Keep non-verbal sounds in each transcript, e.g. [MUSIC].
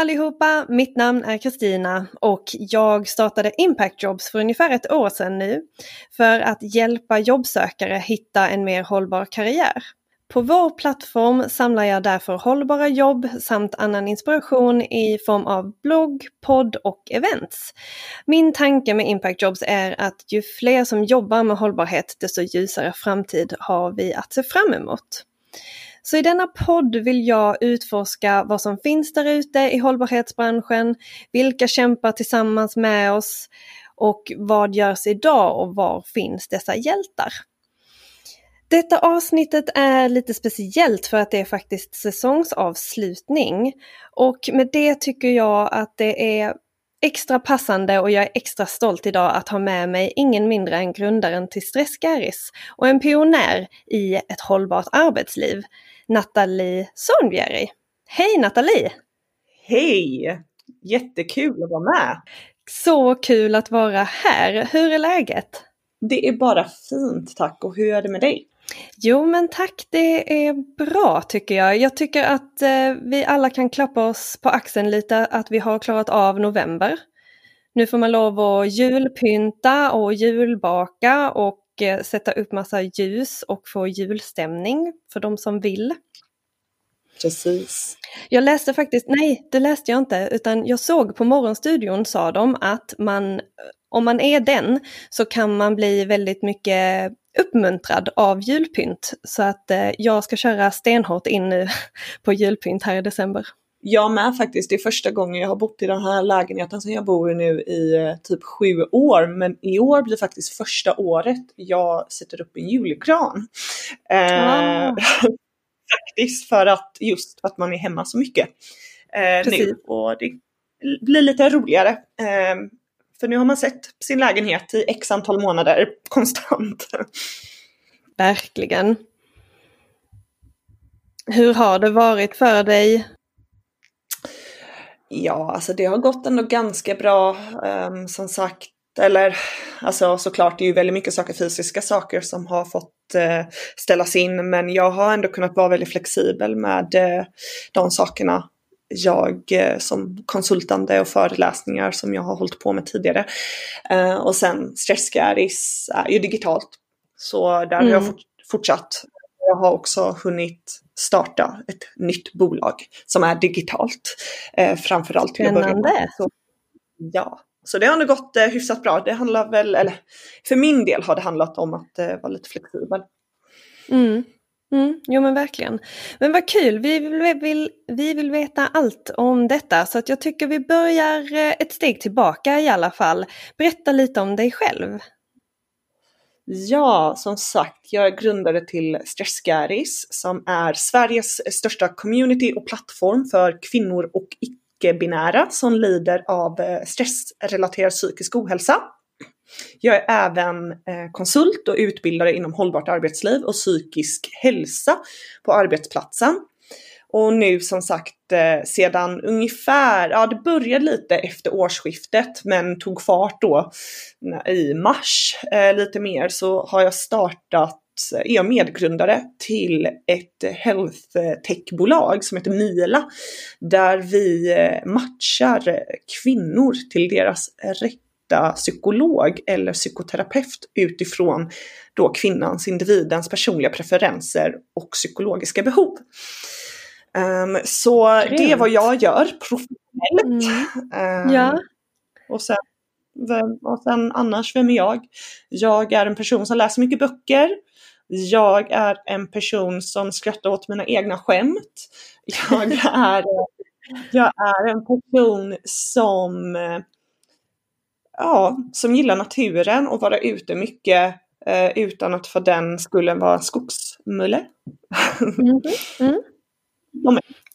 allihopa! Mitt namn är Kristina och jag startade Impact Jobs för ungefär ett år sedan nu för att hjälpa jobbsökare hitta en mer hållbar karriär. På vår plattform samlar jag därför hållbara jobb samt annan inspiration i form av blogg, podd och events. Min tanke med Impact Jobs är att ju fler som jobbar med hållbarhet desto ljusare framtid har vi att se fram emot. Så i denna podd vill jag utforska vad som finns där ute i hållbarhetsbranschen, vilka kämpar tillsammans med oss och vad görs idag och var finns dessa hjältar? Detta avsnittet är lite speciellt för att det är faktiskt säsongsavslutning. Och med det tycker jag att det är extra passande och jag är extra stolt idag att ha med mig ingen mindre än grundaren till Stressgaris och en pionjär i ett hållbart arbetsliv, Nathalie Sonbjerg. Hej Nathalie! Hej! Jättekul att vara med! Så kul att vara här. Hur är läget? Det är bara fint tack och hur är det med dig? Jo men tack, det är bra tycker jag. Jag tycker att eh, vi alla kan klappa oss på axeln lite att vi har klarat av november. Nu får man lov att julpynta och julbaka och eh, sätta upp massa ljus och få julstämning för de som vill. Precis. Jag läste faktiskt, nej det läste jag inte, utan jag såg på Morgonstudion sa de att man, om man är den så kan man bli väldigt mycket uppmuntrad av julpynt. Så att eh, jag ska köra stenhårt in nu [LAUGHS] på julpynt här i december. Jag med faktiskt. Det är första gången jag har bott i den här lägenheten som jag bor i nu i eh, typ sju år. Men i år blir faktiskt första året jag sätter upp en julgran. Eh, [LAUGHS] faktiskt för att just att man är hemma så mycket eh, nu. Och det blir lite roligare. Eh, för nu har man sett sin lägenhet i x antal månader [LAUGHS] konstant. Verkligen. Hur har det varit för dig? Ja, alltså det har gått ändå ganska bra. Um, som sagt, eller alltså såklart det är ju väldigt mycket saker, fysiska saker som har fått uh, ställas in. Men jag har ändå kunnat vara väldigt flexibel med uh, de sakerna jag uh, som konsultande och föreläsningar som jag har hållit på med tidigare. och sen Stressgaris är ju digitalt. Så där mm. har jag mm. fort, fortsatt. Jag har också hunnit starta ett nytt bolag som är digitalt. Eh, framförallt till att börja med. Så, ja, så det har nog gått eh, hyfsat bra. Det handlar väl, eller för min del har det handlat om att eh, vara lite flexibel. Mm. Mm, jo men verkligen. Men vad kul, vi vill, vill, vi vill veta allt om detta så att jag tycker vi börjar eh, ett steg tillbaka i alla fall. Berätta lite om dig själv. Ja, som sagt, jag är grundare till Stressgaris som är Sveriges största community och plattform för kvinnor och icke-binära som lider av eh, stressrelaterad psykisk ohälsa. Jag är även eh, konsult och utbildare inom hållbart arbetsliv och psykisk hälsa på arbetsplatsen. Och nu som sagt eh, sedan ungefär, ja det började lite efter årsskiftet men tog fart då i mars eh, lite mer så har jag startat, eh, är jag medgrundare till ett health eh, tech-bolag som heter Mila. Där vi eh, matchar kvinnor till deras rätta psykolog eller psykoterapeut utifrån då kvinnans, individens personliga preferenser och psykologiska behov. Um, så Grymt. det är vad jag gör professionellt. Mm. Um, ja. och, sen, vem, och sen annars, vem är jag? Jag är en person som läser mycket böcker. Jag är en person som skrattar åt mina egna skämt. Jag [LAUGHS] är, jag är en person som, ja, som gillar naturen och vara ute mycket eh, utan att för den skulle vara skogsmulle. Mm. Mm.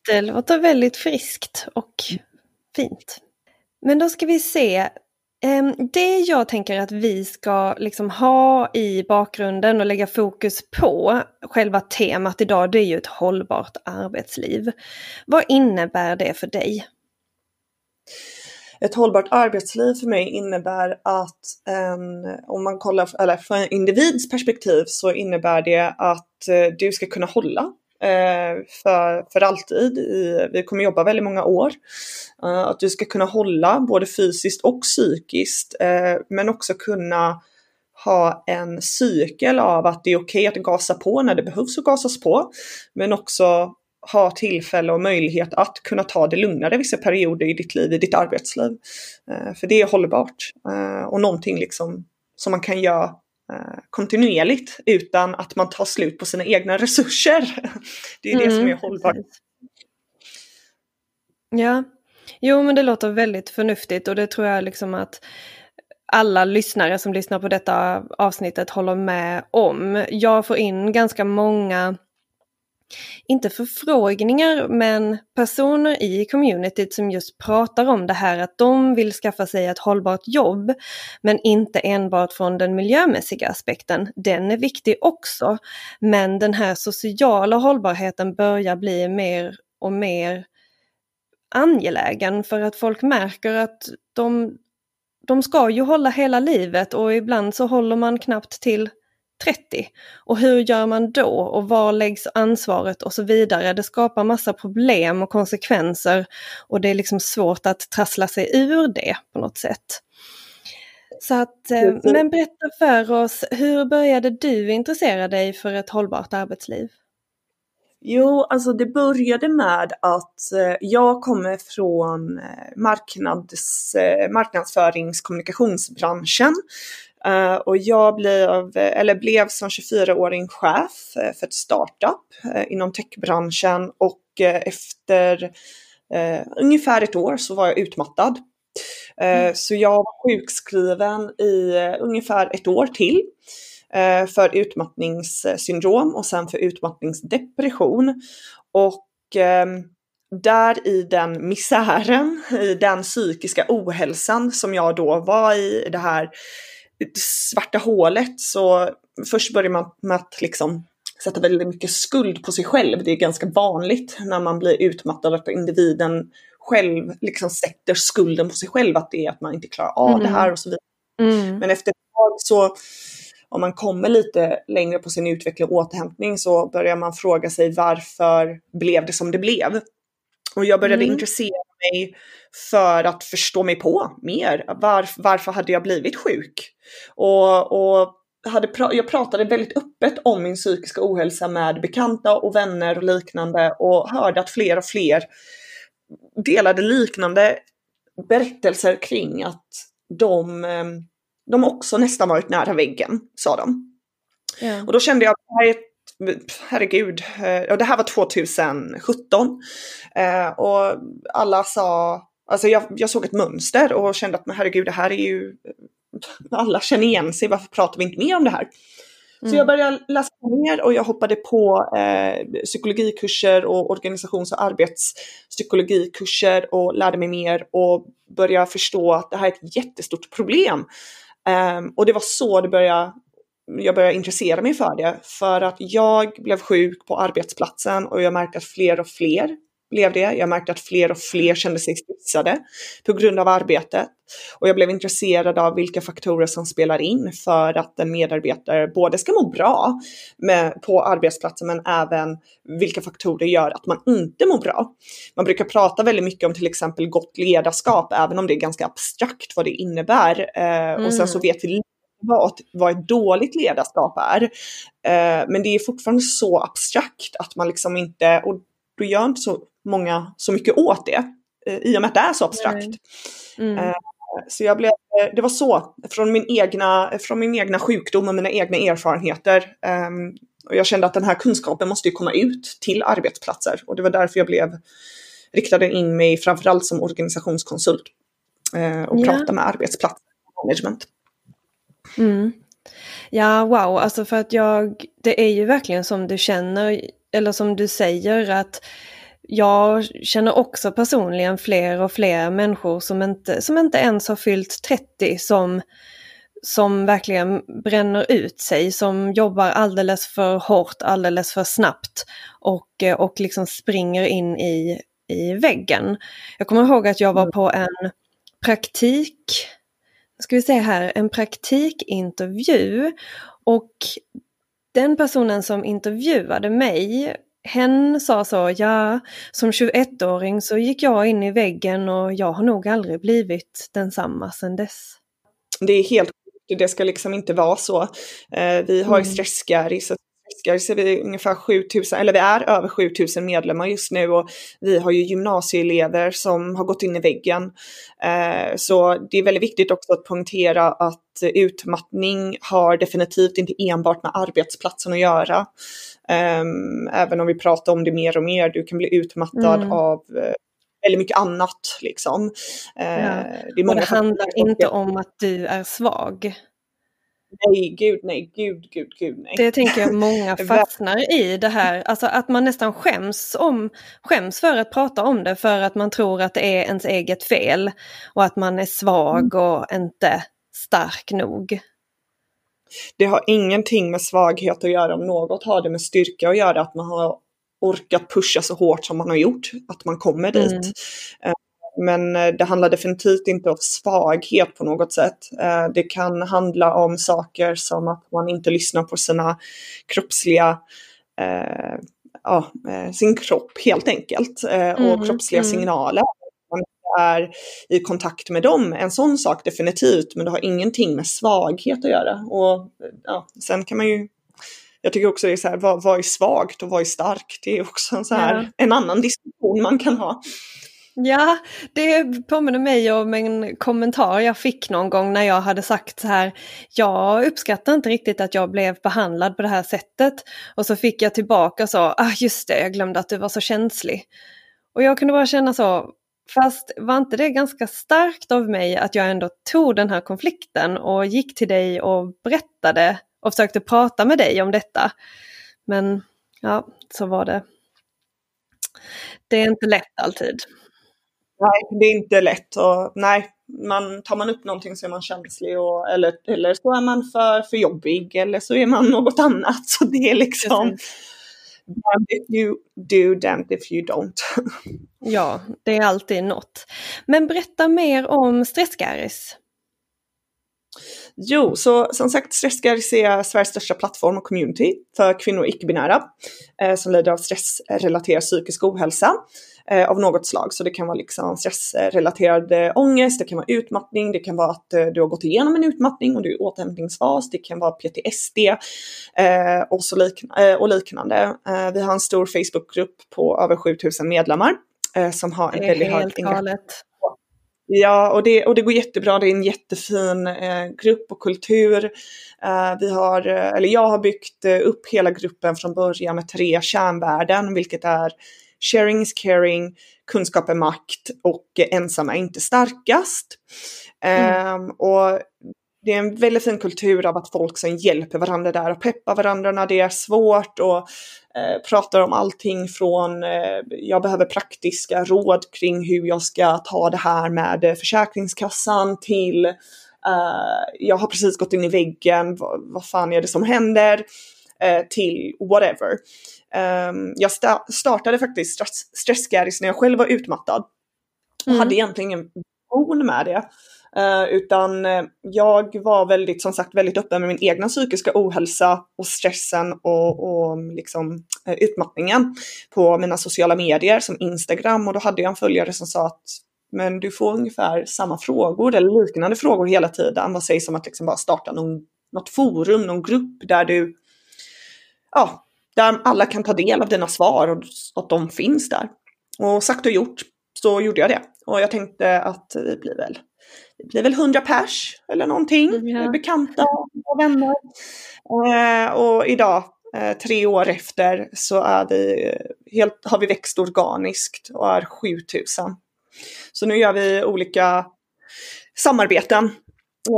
Det låter väldigt friskt och fint. Men då ska vi se. Ehm, det jag tänker att vi ska liksom ha i bakgrunden och lägga fokus på, själva temat idag, det är ju ett hållbart arbetsliv. Vad innebär det för dig? Ett hållbart arbetsliv för mig innebär att en, om man kollar, eller från en individs perspektiv så innebär det att eh, du ska kunna hålla Eh, för, för alltid. I, vi kommer jobba väldigt många år. Eh, att du ska kunna hålla både fysiskt och psykiskt eh, men också kunna ha en cykel av att det är okej okay att gasa på när det behövs att gasas på. Men också ha tillfälle och möjlighet att kunna ta det lugnare vissa perioder i ditt liv, i ditt arbetsliv. Eh, för det är hållbart eh, och någonting liksom som man kan göra kontinuerligt utan att man tar slut på sina egna resurser. [LAUGHS] Det är mm, det som är mm, hållbart. Ja, jo men det låter väldigt förnuftigt och det tror jag liksom att alla lyssnare som lyssnar på detta avsnittet håller med om. Jag får in ganska många inte förfrågningar, men personer i communityt som just pratar om det här att de vill skaffa sig ett hållbart jobb, men inte enbart från den miljömässiga aspekten. Den är viktig också, men den här sociala hållbarheten börjar bli mer och mer angelägen för att folk märker att de, de ska ju hålla hela livet och ibland så håller man knappt till 30. Och hur gör man då och var läggs ansvaret och så vidare. Det skapar massa problem och konsekvenser och det är liksom svårt att trassla sig ur det på något sätt. Så att, eh, men berätta för oss, hur började du intressera dig för ett hållbart arbetsliv? Jo, alltså det började med att eh, jag kommer från eh, marknads, marknadsföringskommunikationsbranschen. Uh, och jag blev, eller blev som 24-åring chef uh, för ett startup inom techbranschen och efter ungefär ett år så var jag utmattad. Mm. Så jag var sjukskriven i ungefär ett år till för utmattningssyndrom och sen för utmattningsdepression. Och ehm, där i den misären, [LAUGHS] i den psykiska ohälsan som jag då var i, det här svarta hålet så först börjar man med att liksom sätta väldigt mycket skuld på sig själv. Det är ganska vanligt när man blir utmattad att individen själv liksom sätter skulden på sig själv att det är att man inte klarar av mm. det här och så vidare. Mm. Men efter ett tag så om man kommer lite längre på sin utveckling och återhämtning så börjar man fråga sig varför blev det som det blev? Och jag började mm. intressera mig för att förstå mig på mer. Var, varför hade jag blivit sjuk? Och, och hade pra jag pratade väldigt öppet om min psykiska ohälsa med bekanta och vänner och liknande och hörde att fler och fler delade liknande berättelser kring att de, ehm, de också nästan varit nära väggen, sa de. Ja. Och då kände jag att det här är ett herregud, och det här var 2017. Eh, och alla sa, alltså jag, jag såg ett mönster och kände att men herregud, det här är ju, alla känner igen sig, varför pratar vi inte mer om det här? Så mm. jag började läsa mer och jag hoppade på eh, psykologikurser och organisations och arbetspsykologikurser och lärde mig mer och började förstå att det här är ett jättestort problem. Um, och det var så det började jag började intressera mig för det. För att jag blev sjuk på arbetsplatsen och jag märkte att fler och fler blev det. Jag märkte att fler och fler kände sig stressade på grund av arbetet. Och jag blev intresserad av vilka faktorer som spelar in för att en medarbetare både ska må bra med, på arbetsplatsen men även vilka faktorer gör att man inte mår bra. Man brukar prata väldigt mycket om till exempel gott ledarskap, även om det är ganska abstrakt vad det innebär. Mm. Och sen så vet vi vad, vad ett dåligt ledarskap är. Eh, men det är fortfarande så abstrakt att man liksom inte, och då gör inte så många så mycket åt det. Eh, I och med att det är så abstrakt. Mm. Mm. så jag blev, det var så, från min, egna, från min egna sjukdom och mina egna erfarenheter. Ehm, och jag kände att den här kunskapen måste ju komma ut till arbetsplatser och det var därför jag blev riktade in mig framförallt som organisationskonsult och ja. prata med arbetsplatsmanagement. Mm. Ja, wow, alltså för att jag, det är ju verkligen som du känner, eller som du säger att jag känner också personligen fler och fler människor som inte, som inte ens har fyllt 30 som, som verkligen bränner ut sig, som jobbar alldeles för hårt, alldeles för snabbt och, och liksom springer in i, i väggen. Jag kommer ihåg att jag var mm. på en praktik ska vi se här, en praktikintervju och den personen som intervjuade mig hen sa så, ja, som 21-åring så gick jag in i väggen och jag har nog aldrig blivit densamma sedan dess. Det är helt det ska liksom inte vara så. Eh, vi har mm. Stressgary, så vi ungefär 7000, eller vi är över 7000 medlemmar just nu och vi har ju gymnasieelever som har gått in i väggen. Eh, så det är väldigt viktigt också att poängtera att utmattning har definitivt inte enbart med arbetsplatsen att göra. Ehm, även om vi pratar om det mer och mer, du kan bli utmattad mm. av eh, väldigt mycket annat. Liksom. Eh, ja. Det, och det handlar inte om att du är svag. Nej, gud nej, gud, gud, gud nej. Det tänker jag många [LAUGHS] fastnar i det här, alltså att man nästan skäms, om, skäms för att prata om det för att man tror att det är ens eget fel och att man är svag mm. och inte stark nog. Det har ingenting med svaghet att göra om något har det med styrka att göra, att man har orkat pusha så hårt som man har gjort, att man kommer dit. Mm. Eh, men eh, det handlar definitivt inte om svaghet på något sätt. Eh, det kan handla om saker som att man inte lyssnar på sina kroppsliga ja, sin kropp helt enkelt och mm, kroppsliga mm. signaler. Är i kontakt med dem, en sån sak definitivt, men det har ingenting med svaghet att göra. Och ja, sen kan man ju jag tycker också det är så här, vad, vad är svagt och vad är starkt? Det är också en, så här, ja. en annan diskussion man kan ha. Ja, det påminner mig om en kommentar jag fick någon gång när jag hade sagt så här, jag uppskattar inte riktigt att jag blev behandlad på det här sättet. Och så fick jag tillbaka så, ah just det, jag glömde att du var så känslig. Och jag kunde bara känna så, fast var inte det ganska starkt av mig att jag ändå tog den här konflikten och gick till dig och berättade och försökte prata med dig om detta. Men ja, så var det. Det är inte lätt alltid. Nej, det är inte lätt och nej, man, tar man upp någonting så är man känslig och, eller, eller så är man för, för jobbig eller så är man något annat. [LAUGHS] Så det är liksom damned if you do, damned if you don't. [LAUGHS] ja, det är alltid något. Men berätta mer om Stressgaris. Jo, så som sagt Stressgaris är Sveriges största plattform och community för kvinnor och icke-binära eh, som lider av stressrelaterad psykisk ohälsa eh, av något slag. Så det kan vara liksom stressrelaterad eh, ångest, det kan vara utmattning, det kan vara att eh, du har gått igenom en utmattning och du är i återhämtningsfas, det kan vara PTSD eh, och, så lik eh, och liknande. Vi har en stor Facebookgrupp på över 7000 medlemmar som har en väldigt hög galet. Ja, och det, och det går jättebra. Det är en jättefin eh, grupp och kultur. Eh, vi har, eller jag har byggt upp hela gruppen från början med tre kärnvärden, vilket är sharing is caring, kunskap är makt och ensam är inte starkast. Mm. Um, och det är en väldigt fin kultur av att folk som hjälper varandra där och peppar varandra när det är svårt och eh, pratar om allting från eh, jag behöver praktiska råd kring hur jag ska ta det här med Försäkringskassan till eh, jag har precis gått in i väggen, vad, vad fan är det som händer? Eh, till whatever. Um, jag sta startade faktiskt stress stressgaris när jag själv var utmattad. Och mm. hade egentligen ingen vision med det. Uh, utan uh, jag var väldigt, som sagt, väldigt öppen med min egna psykiska ohälsa och stressen och, och liksom, uh, utmattningen på mina sociala medier som Instagram och då hade jag en följare som sa att men du får ungefär samma frågor eller liknande frågor hela tiden. Vad sägs om att liksom bara starta någon, något forum, någon grupp där du ja, där alla kan ta del av dina svar och att de finns där. Och sagt och gjort så gjorde jag det. Och jag tänkte att det blir väl, det blir väl 100 pers eller någonting. Ja. Bekanta och vänner. Eh, och idag, eh, tre år efter, så är vi helt, har vi växt organiskt och är 7000. Så nu gör vi olika samarbeten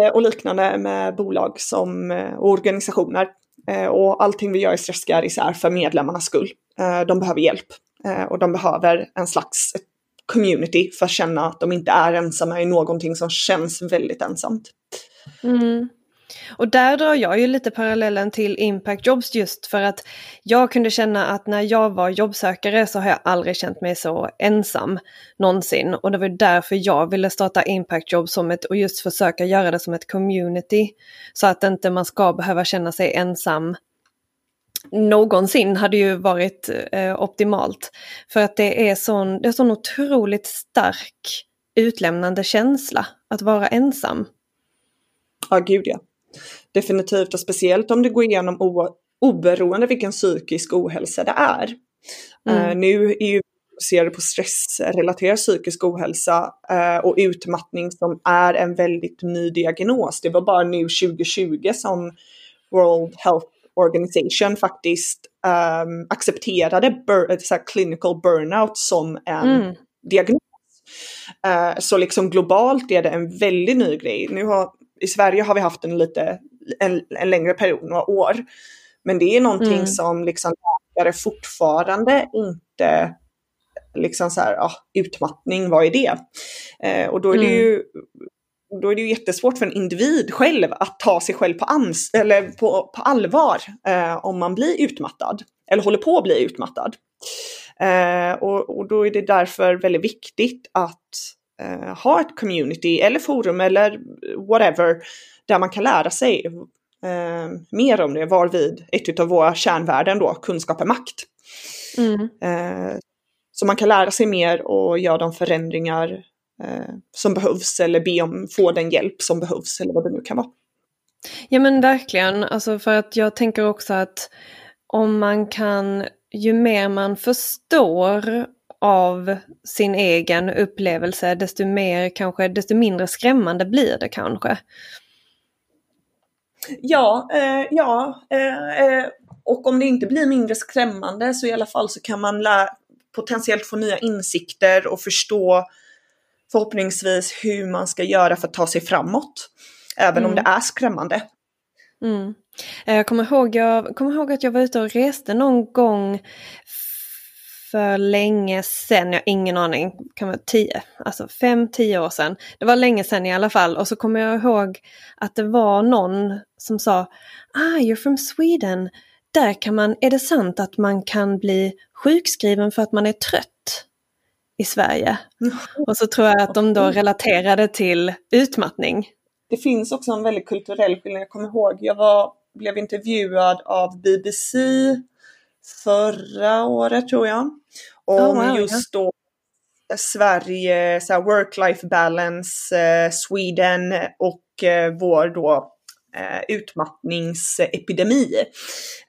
eh, och liknande med bolag som, och eh, organisationer Eh, Eh, och allting vi gör i Stressgaris är för medlemmarnas skull. Eh, de behöver hjälp eh, och de behöver en slags community för att känna att de inte är ensamma i någonting som känns väldigt ensamt. Mm. Och där drar jag ju lite parallellen till Impact Jobs just för att jag kunde känna att när jag var jobbsökare så har jag aldrig känt mig så ensam någonsin. Och det var därför jag ville starta Impact Jobs som ett, och just försöka göra det som ett community. Så att inte man ska behöva känna sig ensam någonsin hade ju varit eh, optimalt. För att det är sån, det är sån otroligt stark utlämnande känsla att vara ensam. Ja, gud ja. Definitivt och speciellt om du går igenom oberoende vilken psykisk ohälsa det är. Mm. Uh, nu är ju fokuserade på stressrelaterad psykisk ohälsa uh, och utmattning som är en väldigt ny diagnos. Det var bara nu 2020 som World Health Organization faktiskt um, accepterade bur så clinical burnout som en mm. diagnos. Uh, så liksom globalt är det en väldigt ny grej. Nu har, I Sverige har vi haft en lite en, en längre period, några år. Men det är någonting mm. som liksom läkare fortfarande inte liksom så här, ah, utmattning, vad är det? Eh, och då är det mm. ju då är det ju jättesvårt för en individ själv att ta sig själv på, ans eller på, på allvar eh, om man blir utmattad eller håller på att bli utmattad. Eh, och, och, då är det därför väldigt viktigt att eh, ha ett community eller forum eller whatever där man kan lära sig eh, mer om det, varvid ett av våra kärnvärden då, kunskap är makt. Mm. Eh, så man kan lära sig mer och göra de förändringar eh, som behövs eller be om få den hjälp som behövs eller vad det nu kan vara. Ja men verkligen, alltså för att jag tänker också att om man kan, ju mer man förstår av sin egen upplevelse, desto mer kanske, desto mindre skrämmande blir det kanske. Ja, eh, ja eh, eh, och om det inte blir mindre skrämmande så i alla fall så kan man potentiellt få nya insikter och förstå förhoppningsvis hur man ska göra för att ta sig framåt. Även mm. om det är skrämmande. Mm. Jag, kommer ihåg, jag kommer ihåg att jag var ute och reste någon gång för länge sedan, jag har ingen aning, kan vara tio, alltså fem, tio år sedan. Det var länge sedan i alla fall och så kommer jag ihåg att det var någon som sa Ah, you're from Sweden. Där kan man, är det sant att man kan bli sjukskriven för att man är trött i Sverige? Mm. [LAUGHS] Och så tror jag att de då relaterade till utmattning. Det finns också en väldigt kulturell skillnad. Jag kommer ihåg, jag var, blev intervjuad av BBC förra året tror jag. Om oh, wow, just då Sverige, så work-life balance, eh, Sweden och eh, vår då eh, utmattningsepidemi.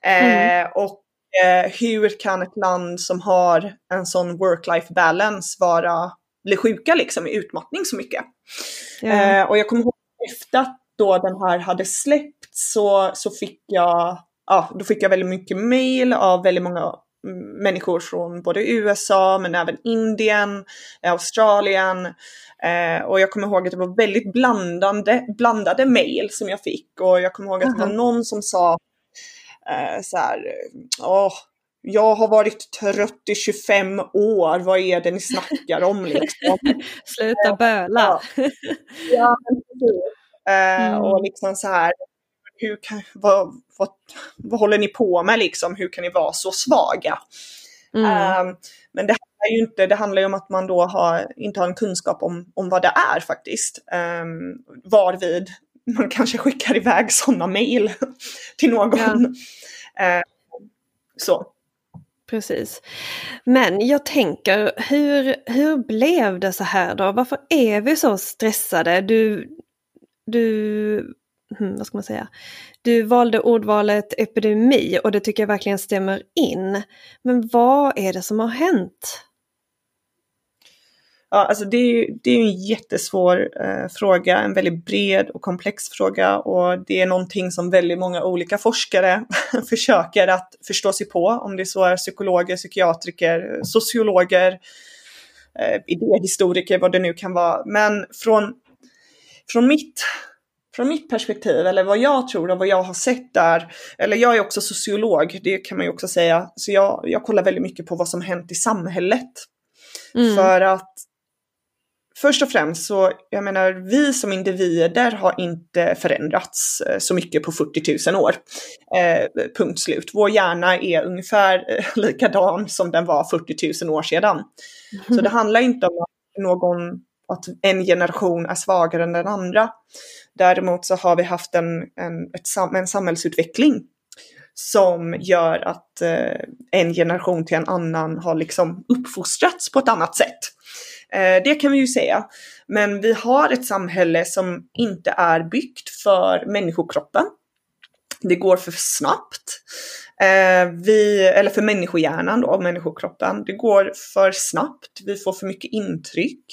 Mm. Eh, och eh, hur kan ett land som har en sån work-life balance vara, bli sjuka liksom i utmattning så mycket? Mm. och jag kommer ihåg efter att då den här hade släppt så, så fick jag ja, då fick jag väldigt mycket mail av väldigt många människor från både USA men även Indien, Australien. Eh, och jag kommer ihåg att det var väldigt blandande, blandade mail som jag fick och jag kommer ihåg att det var någon som sa eh, så här, åh, jag har varit trött i 25 år, vad är det ni snackar om liksom? [LAUGHS] Sluta böla! ja, ja eh, mm. Och liksom så här, hur kan, vad, vad, vad håller ni på med liksom? Hur kan ni vara så svaga? Mm. Um, men det handlar ju inte, det handlar om att man då har, inte har en kunskap om, om vad det är faktiskt. Um, varvid man [LAUGHS] kanske skickar iväg sådana mejl [LAUGHS] till någon. Ja. Uh, så. Precis. Men jag tänker, hur, hur blev det så här då? Varför är vi så stressade? Du, du hmm, vad ska man säga, du valde ordvalet epidemi och det tycker jag verkligen stämmer in. Men vad är det som har hänt? Ja, alltså det är ju det är en jättesvår eh, fråga, en väldigt bred och komplex fråga och det är någonting som väldigt många olika forskare [LAUGHS] försöker att förstå sig på, om det så är psykologer, psykiatriker, sociologer, eh, idéhistoriker, vad det nu kan vara. Men från, från mitt från mitt perspektiv, eller vad jag tror och vad jag har sett där, eller jag är också sociolog, det kan man ju också säga, så jag, jag kollar väldigt mycket på vad som hänt i samhället. Mm. För att först och främst så, jag menar, vi som individer har inte förändrats eh, så mycket på 40 000 år. Eh, punkt slut. Vår hjärna är ungefär eh, likadan som den var 40 000 år sedan. Mm. Så [LAUGHS] det handlar inte om att någon att en generation är svagare än den andra. Däremot så har vi haft en, en, ett, en samhällsutveckling som gör att eh, en generation till en annan har liksom uppfostrats på ett annat sätt. Eh, det kan vi ju säga. Men vi har ett samhälle som inte är byggt för människokroppen. Det går för snabbt. Eh, vi, eller för människohjärnan då, människokroppen. Det går för snabbt, vi får för mycket intryck.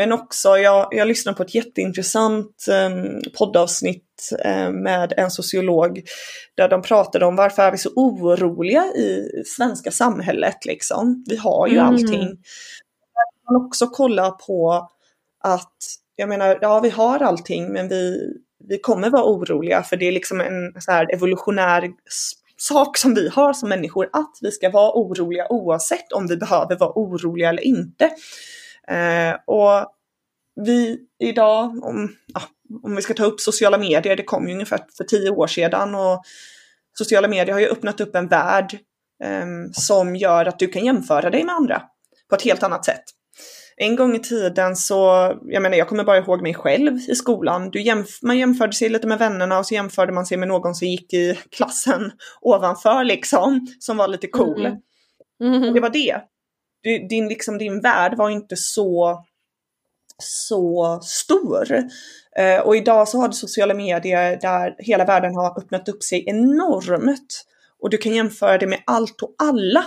Men också, jag, jag lyssnade på ett jätteintressant eh, poddavsnitt eh, med en sociolog där de pratade om varför är vi så oroliga i svenska samhället liksom. Vi har ju mm. allting. Man också kolla på att, jag menar, ja vi har allting men vi, vi kommer vara oroliga för det är liksom en så här evolutionär sak som vi har som människor, att vi ska vara oroliga oavsett om vi behöver vara oroliga eller inte. Eh, och vi idag, om, ja, om vi ska ta upp sociala medier, det kom ju ungefär för tio år sedan och sociala medier har ju öppnat upp en värld eh, som gör att du kan jämföra dig med andra på ett helt annat sätt en gång i tiden så, jag menar jag kommer bara ihåg mig själv i skolan. Du jämf man jämförde sig lite med vännerna och så jämförde man sig med någon som gick i klassen [LAUGHS] ovanför liksom, som var lite cool. Mm. Mm. Det var det. Du, din, liksom, din värld var inte så, så stor. Uh, och idag så har du sociala medier där hela världen har öppnat upp sig enormt. Och du kan jämföra det med allt och alla.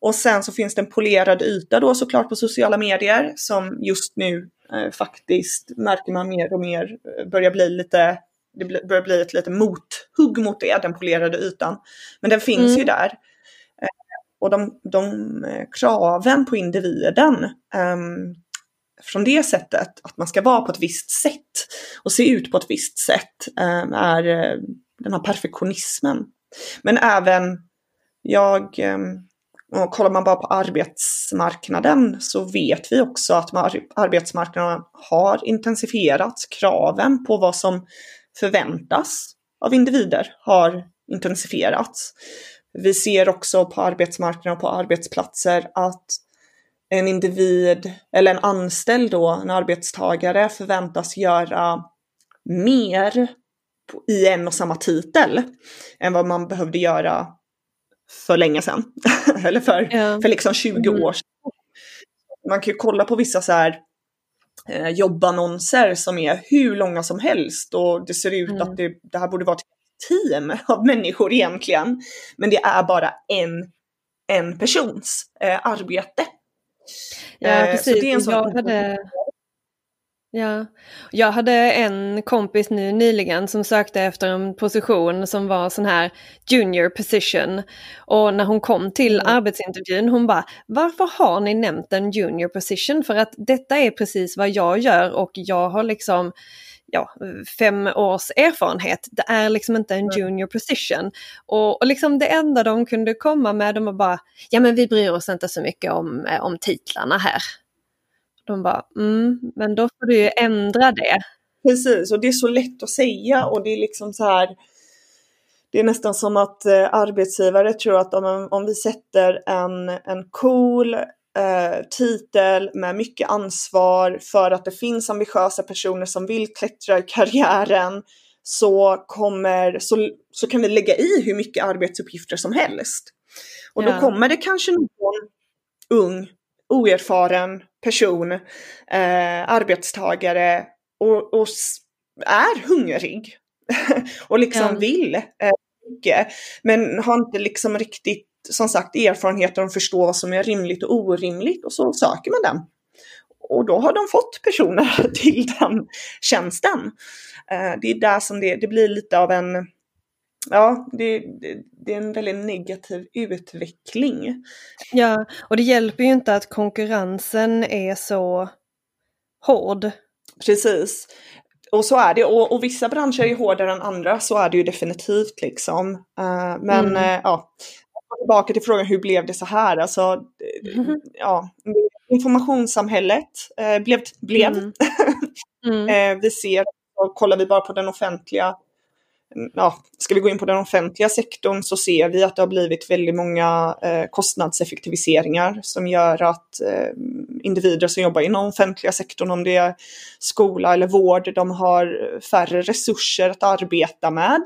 Och sen så finns det en polerad yta då såklart på sociala medier som just nu eh, faktiskt märker man mer och mer eh, börjar bli lite det börjar bli ett lite mothugg mot det, den polerade ytan. Men den finns mm. ju där. Och de, de eh, kraven på individen um, från det sättet, att man ska vara på ett visst sätt och se ut på ett visst sätt, um, är eh, den här perfektionismen. Men även jag ehm, um, och kollar man bara på arbetsmarknaden så vet vi också att arbetsmarknaden har intensifierats. Kraven på vad som förväntas av individer har intensifierats. Vi ser också på arbetsmarknaden och på arbetsplatser att en individ eller en anställd då, en arbetstagare förväntas göra mer i en och samma titel än vad man behövde göra för länge sedan. [LAUGHS] Eller för, ja. för liksom 20 mm. år sedan. Man kan ju kolla på vissa så här eh, jobbannonser som är hur långa som helst och det ser ut mm. att det, det här borde vara ett team av människor egentligen. Men det är bara en, en persons eh, arbete. Ja, eh, precis. Så det är en sån jag hade, Ja, jag hade en kompis nu nyligen som sökte efter en position som var sån här junior position. Och när hon kom till mm. arbetsintervjun hon bara, varför har ni nämnt en junior position? För att detta är precis vad jag gör och jag har liksom ja, fem års erfarenhet. Det är liksom inte en mm. junior position. Och, och liksom det enda de kunde komma med, de var bara, ja men vi bryr oss inte så mycket om, eh, om titlarna här. De bara, mm, men då får du ju ändra det. Precis, och det är så lätt att säga och det är liksom så här det är nästan som att eh, arbetsgivare tror att om, om vi sätter en, en cool eh, titel med mycket ansvar för att det finns ambitiösa personer som vill klättra i karriären så, kommer, så, så kan vi lägga i hur mycket arbetsuppgifter som helst. Och ja. då kommer det kanske någon ung oerfaren person, eh, arbetstagare och, och, är hungrig [LAUGHS] och liksom mm. vill eh, mycket. Men har inte liksom riktigt som sagt erfarenheter och förstå vad som är rimligt och orimligt och så söker man den. Och då har de fått personer [LAUGHS] till den tjänsten. Eh, det är där som det, det blir lite av en ja, det, det, det, är en väldigt negativ utveckling. Ja, och det hjälper ju inte att konkurrensen är så hård. Precis. Och så är det, och, och vissa branscher är hårdare än andra, så är det ju definitivt liksom. Uh, men mm. uh, ja, tillbaka till frågan hur blev det så här? Alltså, mm. [LAUGHS] ja, informationssamhället uh, blev, blev. Mm. Mm. [LAUGHS] vi ser, kollar vi bara på den offentliga Mm, ja, ska vi gå in på den offentliga sektorn så ser vi att det har blivit väldigt många eh, kostnadseffektiviseringar som gör att eh, individer som jobbar inom offentliga sektorn, om det är skola eller vård, de har färre resurser att arbeta med.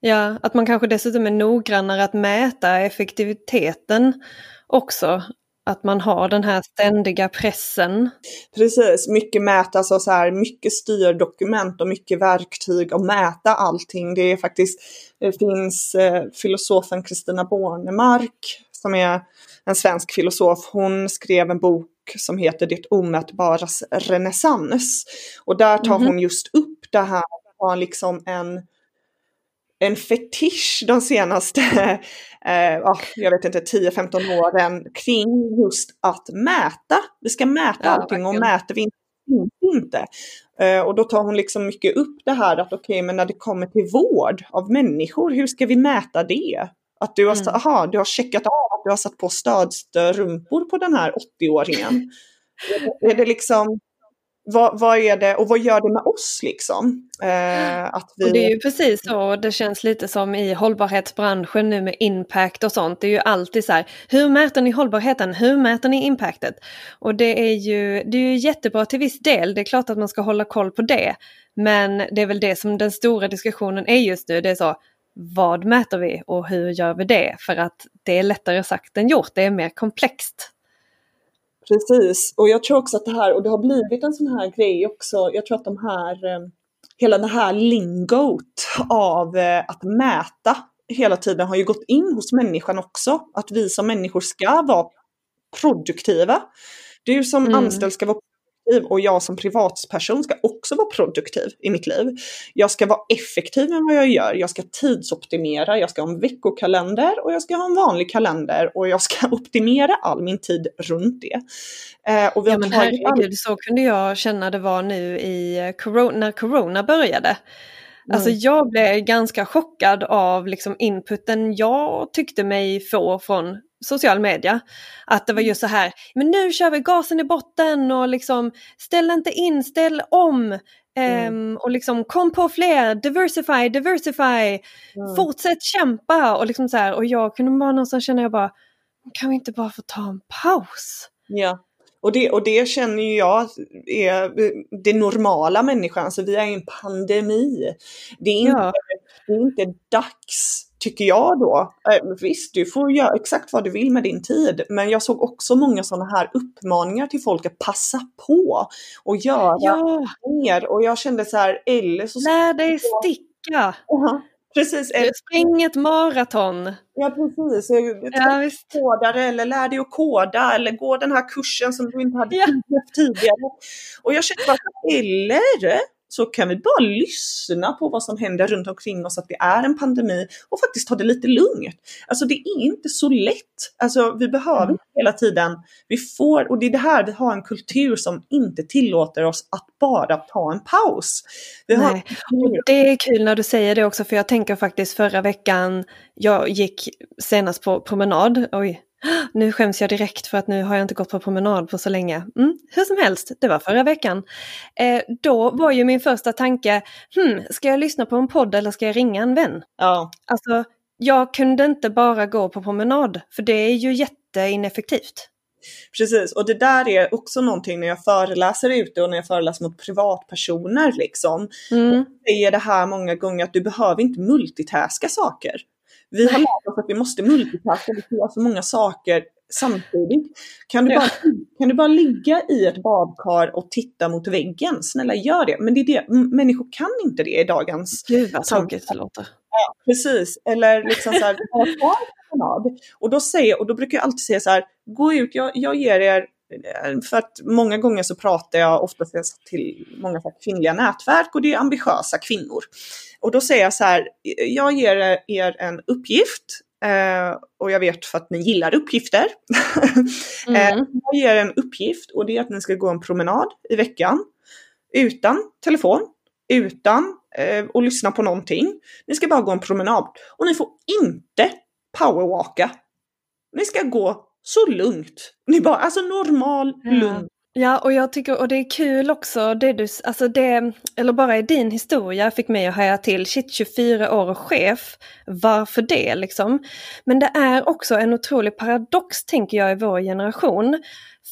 Ja, att man kanske dessutom är noggrannare att mäta effektiviteten också att man har den här ständiga pressen. Precis, mycket mätas alltså så här, mycket styrdokument och mycket verktyg att mäta allting. Det är faktiskt, det finns eh, filosofen Kristina Bornemark som är en svensk filosof. Hon skrev en bok som heter Det omätbaras renässans. Och där tar mm -hmm. hon just upp det här, har liksom en en fetisch de senaste, [LAUGHS] eh, jag vet inte, 10-15 åren kring just att mäta. Vi ska mäta ja, allting och mäter vi inte, inte. Eh, och då tar hon liksom mycket upp det här att okej, okay, men när det kommer till vård av människor, hur ska vi mäta det? Att du har, mm. aha, du har checkat av att du har satt på stödstrumpor på den här 80-åringen. [LAUGHS] är det liksom, vad, vad, är det och vad gör det med oss liksom? Eh, att vi... och det är ju precis så det känns lite som i hållbarhetsbranschen nu med impact och sånt. Det är ju alltid så här, hur mäter ni hållbarheten? Hur mäter ni impactet? Och det är ju, det är ju jättebra till viss del, det är klart att man ska hålla koll på det. Men det är väl det som den stora diskussionen är just nu, det är så, vad mäter vi och hur gör vi det? För att det är lättare sagt än gjort, det är mer komplext. Precis, och jag tror också att det här, och det har blivit en sån här grej också, jag tror att de här, eh, hela det här lingot av eh, att mäta hela tiden har ju gått in hos människan också. Att vi som människor ska vara produktiva. Du som mm. anställd ska vara produktiv och jag som privatperson ska också vara produktiv i mitt liv. Jag ska vara effektiv med vad jag gör. Jag ska tidsoptimera, jag ska ha en veckokalender och jag ska ha en vanlig kalender och jag ska [LAUGHS] optimera all min tid runt det. Eh, och vi ja men herregud, så kunde jag känna det var nu i eh, corona, när corona började. Alltså jag blev ganska chockad av liksom inputen jag tyckte mig få från social media. Att det var just så här, men nu kör vi gasen i botten och liksom ställ inte in, ställ om. Mm. Um, och liksom kom på fler, diversify, diversify, mm. fortsätt kämpa och liksom så här. Och jag kunde bara någonstans känna jag bara, kan vi inte bara få ta en paus? Ja. Och det, och det känner ju jag är det normala människan, alltså vi är i en pandemi. Det är inte, ja. det är inte dags tycker jag då. Eh, visst, du får göra exakt vad du vill med din tid, men jag såg också många sådana här uppmaningar till folk att passa på och göra ja. mer. Och jag kände så här, eller så... Lär dig sticka! Uh -huh. Precis. Spring ett maraton. Ja precis. Ja, visst. Kodare eller lär dig att koda eller gå den här kursen som du inte hade ja. tidigare. Och jag kände bara, eller så kan vi bara lyssna på vad som händer runt omkring oss, att det är en pandemi och faktiskt ta det lite lugnt. Alltså det är inte så lätt. Alltså vi behöver mm. hela tiden, vi får, och det är det här, vi har en kultur som inte tillåter oss att bara ta en paus. Har... Det är kul när du säger det också, för jag tänker faktiskt förra veckan, jag gick senast på promenad, oj, nu skäms jag direkt för att nu har jag inte gått på promenad på så länge. Mm, hur som helst, det var förra veckan. Eh, då var ju min första tanke, hmm, ska jag lyssna på en podd eller ska jag ringa en vän? Ja. Alltså, jag kunde inte bara gå på promenad, för det är ju jätteineffektivt. Precis, och det där är också någonting när jag föreläser ute och när jag föreläser mot privatpersoner liksom. Mm. Jag säger det här många gånger att du behöver inte multitaska saker. Vi har lärt oss att vi måste multitaska, vi ska göra så många saker samtidigt. Kan du, bara, kan du bara ligga i ett badkar och titta mot väggen? Snälla gör det. Men det är det, människor kan inte det i dagens Gud vad tråkigt det låter. Ja, precis. Eller liksom så här, [LAUGHS] och då, säger, och då brukar jag alltid säga så här, gå ut, jag, jag ger er för att många gånger så pratar jag ofta till många kvinnliga nätverk och det är ambitiösa kvinnor. Och då säger jag så här, jag ger er en uppgift eh, och jag vet för att ni gillar uppgifter. [LAUGHS] Mm. eh, jag ger er en uppgift och det är att ni ska gå en promenad i veckan utan telefon, utan eh, att lyssna på någonting. Ni ska bara gå en promenad och ni får inte powerwalka. Ni ska gå så lugnt. Ni bara, alltså normal, lugn Ja, och jag tycker, och det är kul också, det du, alltså det, eller bara i din historia fick mig att höja till, shit 24 år och chef, varför det liksom? Men det är också en otrolig paradox tänker jag i vår generation.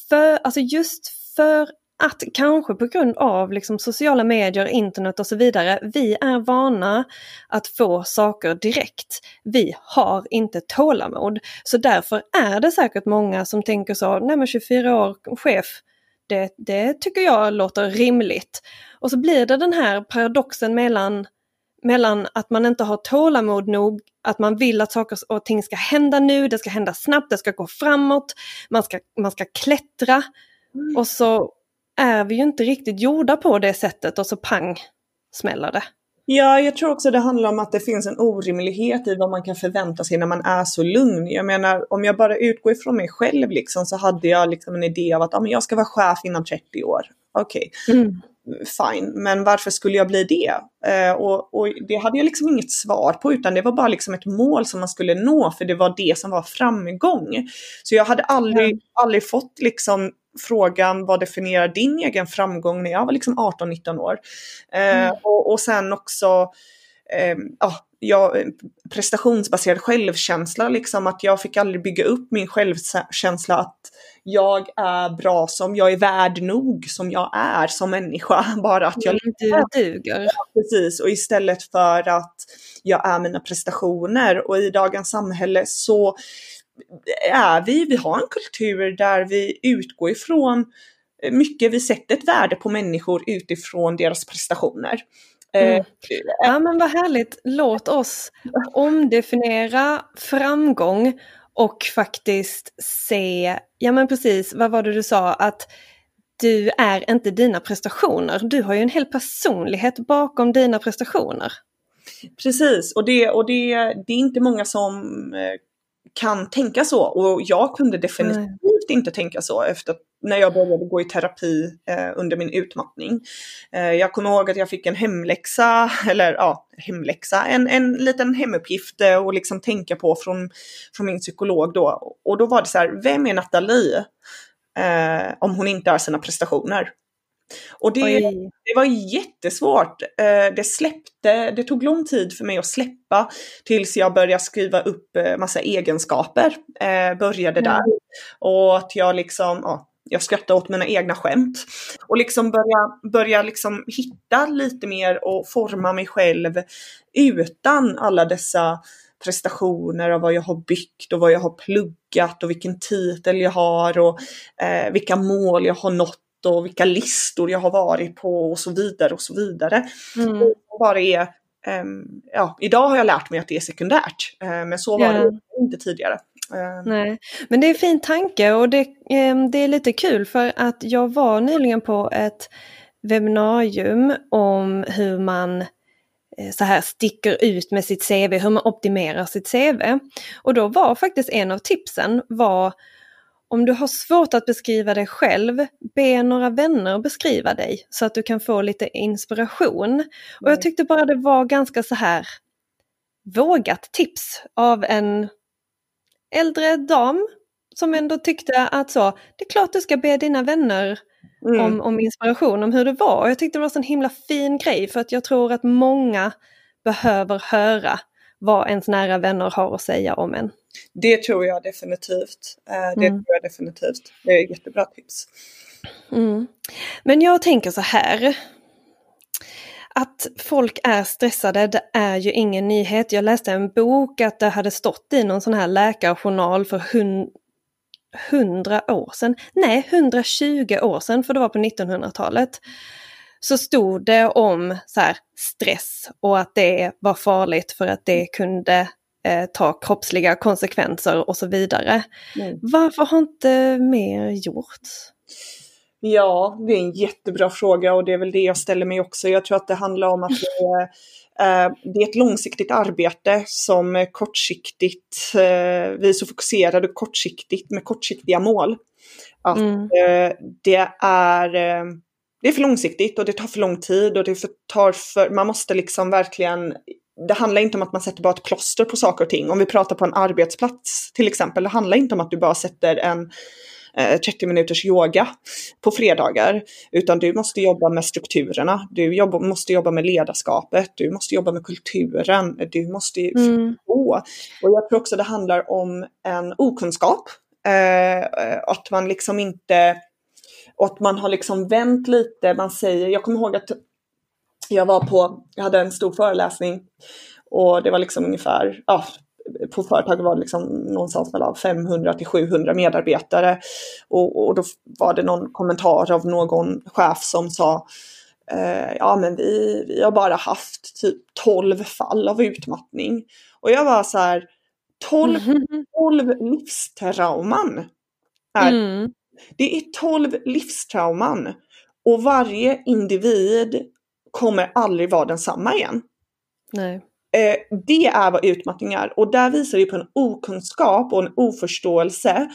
För, alltså just för att kanske på grund av liksom sociala medier, internet och så vidare, vi är vana att få saker direkt. Vi har inte tålamod. Så därför är det säkert många som tänker så, nej men 24 år chef, det, det tycker jag låter rimligt. Och så blir det den här paradoxen mellan, mellan att man inte har tålamod nog, att man vill att saker och ting ska hända nu, det ska hända snabbt, det ska gå framåt, man ska, man ska klättra. Mm. Och så är vi ju inte riktigt gjorda på det sättet och så pang smäller det. Ja, jag tror också det handlar om att det finns en orimlighet i vad man kan förvänta sig när man är så lugn. Jag menar, om jag bara utgår ifrån mig själv liksom, så hade jag liksom en idé av att ah, men jag ska vara chef inom 30 år. Okej, okay. mm. Fine, men varför skulle jag bli det? Eh, och, och, det hade jag liksom inget svar på, utan det var bara liksom ett mål som man skulle nå, för det var det som var framgång. Så jag hade aldrig, mm. aldrig fått liksom frågan vad definierar din egen framgång när jag var liksom 18-19 år. Eh, mm. och, och sen också eh, ja, prestationsbaserad självkänsla, liksom att jag fick aldrig bygga upp min självkänsla att jag är bra som, jag är värd nog som jag är som människa. [LAUGHS] Bara att jag mm, du duger. Ja, precis, och istället för att jag är mina prestationer och i dagens samhälle så är vi, vi har en kultur där vi utgår ifrån mycket, vi sätter ett värde på människor utifrån deras prestationer. Mm. Eh, ja men vad härligt, låt oss omdefiniera framgång och faktiskt se, ja men precis, vad var det du sa, att du är inte dina prestationer. Du har ju en hel personlighet bakom dina prestationer. Precis, och det, och det, det är inte många som eh, kan tänka så och jag kunde definitivt inte tänka så efter när jag började gå i terapi eh, under min utmattning. Eh, jag kommer ihåg att jag fick en hemläxa, [LAUGHS] eller ja, hemläxa, en, en liten hemuppgift eh, och liksom tänka på från, från min psykolog då. Och då var det så här, vem är Nathalie eh, om hon inte har sina prestationer? Och det, det var jättesvårt. Eh, det släppte, det tog lång tid för mig att släppa tills jag började skriva upp eh, massa egenskaper. Eh, började där. Mm. Och att jag liksom, ja, jag skrattade åt mina egna skämt. Och liksom börja, börja liksom hitta lite mer och forma mig själv utan alla dessa prestationer och vad jag har byggt och vad jag har pluggat och vilken titel jag har och eh, vilka mål jag har nått och vilka listor jag har varit på och så vidare och så vidare. Mm. Det bara är, um, ja, idag har jag lärt mig att det är sekundärt, uh, men så var yeah. det inte tidigare. Uh. Nej, men det är en fin tanke och det, um, det är lite kul för att jag var nyligen på ett webbinarium om hur man eh, så här sticker ut med sitt CV, hur man optimerar sitt CV. Och då var faktiskt en av tipsen var om du har svårt att beskriva dig själv, be några vänner beskriva dig så att du kan få lite inspiration. Mm. Och jag mm. tyckte bara det var ganska så här vågat tips av en äldre dam som ändå tyckte att så, det är klart du ska be dina vänner mm. om, om inspiration om hur det var. Och jag tyckte det var en himla fin grej för att jag tror att många behöver höra vad ens nära vänner har att säga om en. Det tror jag definitivt. Eh, det mm. tror jag definitivt. Det är jättebra tips. Mm. Men jag tänker så här. Att folk är stressade, det är ju ingen nyhet. Jag läste en bok att det hade stått i någon sån här läkarjournal för hundra år sedan. Nej, 120 år sedan, för det var på 1900-talet. Så stod det om så här, stress och att det var farligt för att det kunde eh, ta kroppsliga konsekvenser och så vidare. Mm. Varför har inte mer gjorts? Ja, det är en jättebra fråga och det är väl det jag ställer mig också. Jag tror att det handlar om att [LAUGHS] det är, eh, det är ett långsiktigt arbete som kortsiktigt, eh, vi är så fokuserade kortsiktigt med kortsiktiga mål. Att mm. eh, det är det är för långsiktigt och det tar för lång tid och det tar för, man måste liksom verkligen det handlar inte om att man sätter bara ett plåster på saker och ting. Om vi pratar på en arbetsplats till exempel, det handlar inte om att du bara sätter en, eh, 30 minuters yoga på fredagar. Utan du måste jobba med strukturerna, du jobb, måste jobba med ledarskapet, du måste jobba med kulturen, du måste mm. Och jag tror också det handlar om en okunskap. Eh, att man liksom inte och att man har liksom vänt lite, man säger, jag kommer ihåg att jag var på, jag hade en stor föreläsning och det var liksom ungefär, ja, på företaget var det liksom någonstans mellan 500 till 700 medarbetare. Och, och då var det någon kommentar av någon chef som sa eh, ja men vi, vi har bara haft typ 12 fall av utmattning. Och jag var så här, 12, 12 livstrauman. Är, mm. Det är 12 livstrauman. Och varje individ kommer aldrig vara densamma igen. Nej. Eh, det är vad utmattning är och där visar det på en okunskap och en oförståelse.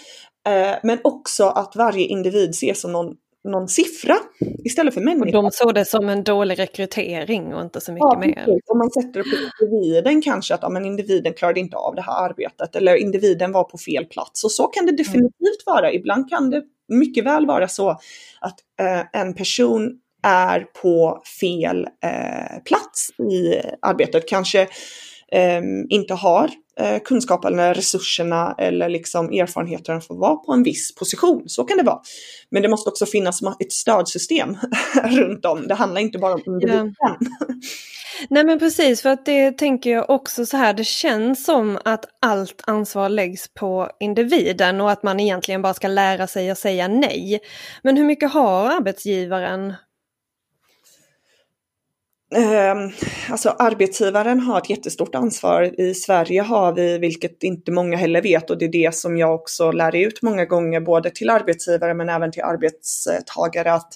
Eh, men också att varje individ ses som någon, någon siffra istället för människa. Och de såg det som en dålig rekrytering och inte så mycket ja, mer. Om man sätter det på individen kanske att ja, men individen klarade inte av det här arbetet eller individen var på fel plats. Och så kan det mm. definitivt mm. vara. Ibland kan det mycket väl vara så att eh, en person är på fel eh, plats i arbetet. Kanske eh, inte har eh, kunskap eller resurserna eller liksom erfarenheten för att vara på en viss position. Så kan det vara. Men det måste också finnas ett stödsystem [LAUGHS] runt om. Det handlar inte bara om individen. Ja. Nej men precis, för att det tänker jag också så här, det känns som att allt ansvar läggs på individen och att man egentligen bara ska lära sig att säga nej. Men hur mycket har arbetsgivaren Ehm, alltså arbetsgivaren har ett jättestort ansvar. I Sverige har vi, vilket inte många heller vet, och det är det som jag också lär ut många gånger, både till arbetsgivare men även till arbetstagare, att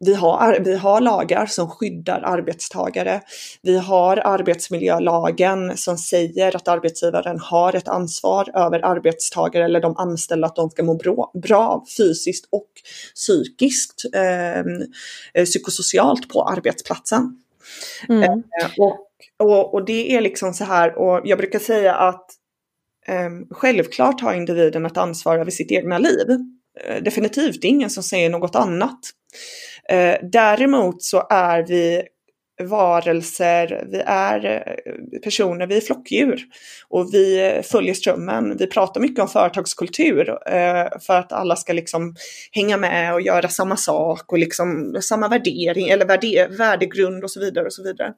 vi har, vi har lagar som skyddar arbetstagare. Vi har arbetsmiljölagen som säger att arbetsgivaren har ett ansvar över arbetstagare eller de anställda att de ska må bra, bra fysiskt och psykiskt, eh, psykosocialt på arbetsplatsen. Mm. Eh, och, och, och, det är liksom så här, och jag brukar säga att eh, självklart har individen ett ansvar över sitt egna liv. Eh, definitivt ingen som säger något annat. Eh, däremot så är vi varelser, vi är eh, personer, vi är flockdjur och vi eh, följer strömmen. Vi pratar mycket om företagskultur för att alla ska liksom hänga med och göra samma sak och liksom samma värdering eller värde, värdegrund och så vidare och så vidare.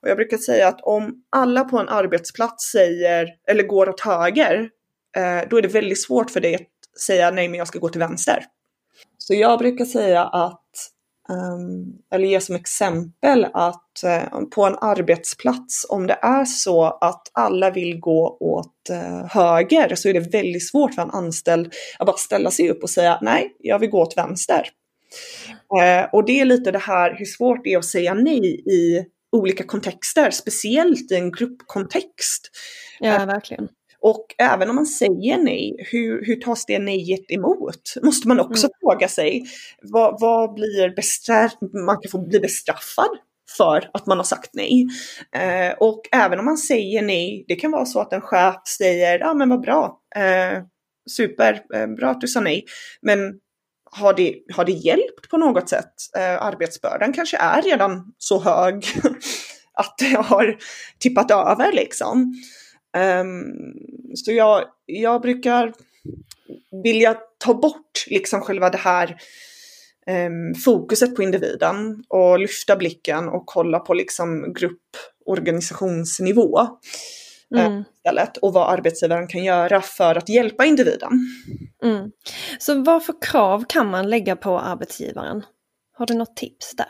Och jag brukar säga att om alla på en arbetsplats säger eller går åt höger, då är det väldigt svårt för dig att säga nej men jag ska gå till vänster. Så jag brukar säga att, um, eller ge som exempel att uh, på en arbetsplats, om det är så att alla vill gå åt uh, höger så är det väldigt svårt för en anställd att bara ställa sig upp och säga nej, jag vill gå åt vänster. Uh, och det är lite det här hur svårt det är att säga nej i olika kontexter, speciellt i en gruppkontext. Ja, verkligen. Och även om man säger nej, hur, hur tas det nejet emot? Måste man också mm. fråga sig. Vad, vad blir bestraff man kan få bli bestraffad för att man har sagt nej. Eh, och även om man säger nej, det kan vara så att en chef säger, ja men vad bra, eh, super, eh, bra att du sa nej. Men har det, har det hjälpt på något sätt? Eh, arbetsbördan kanske är redan så hög [LAUGHS] att det har tippat över liksom. Um, så jag, jag brukar vilja ta bort liksom själva det här um, fokuset på individen och lyfta blicken och kolla på liksom grupporganisationsnivå eh, mm. istället och vad arbetsgivaren kan göra för att hjälpa individen. Mm. Så vad för krav kan man lägga på arbetsgivaren? Har du något tips där?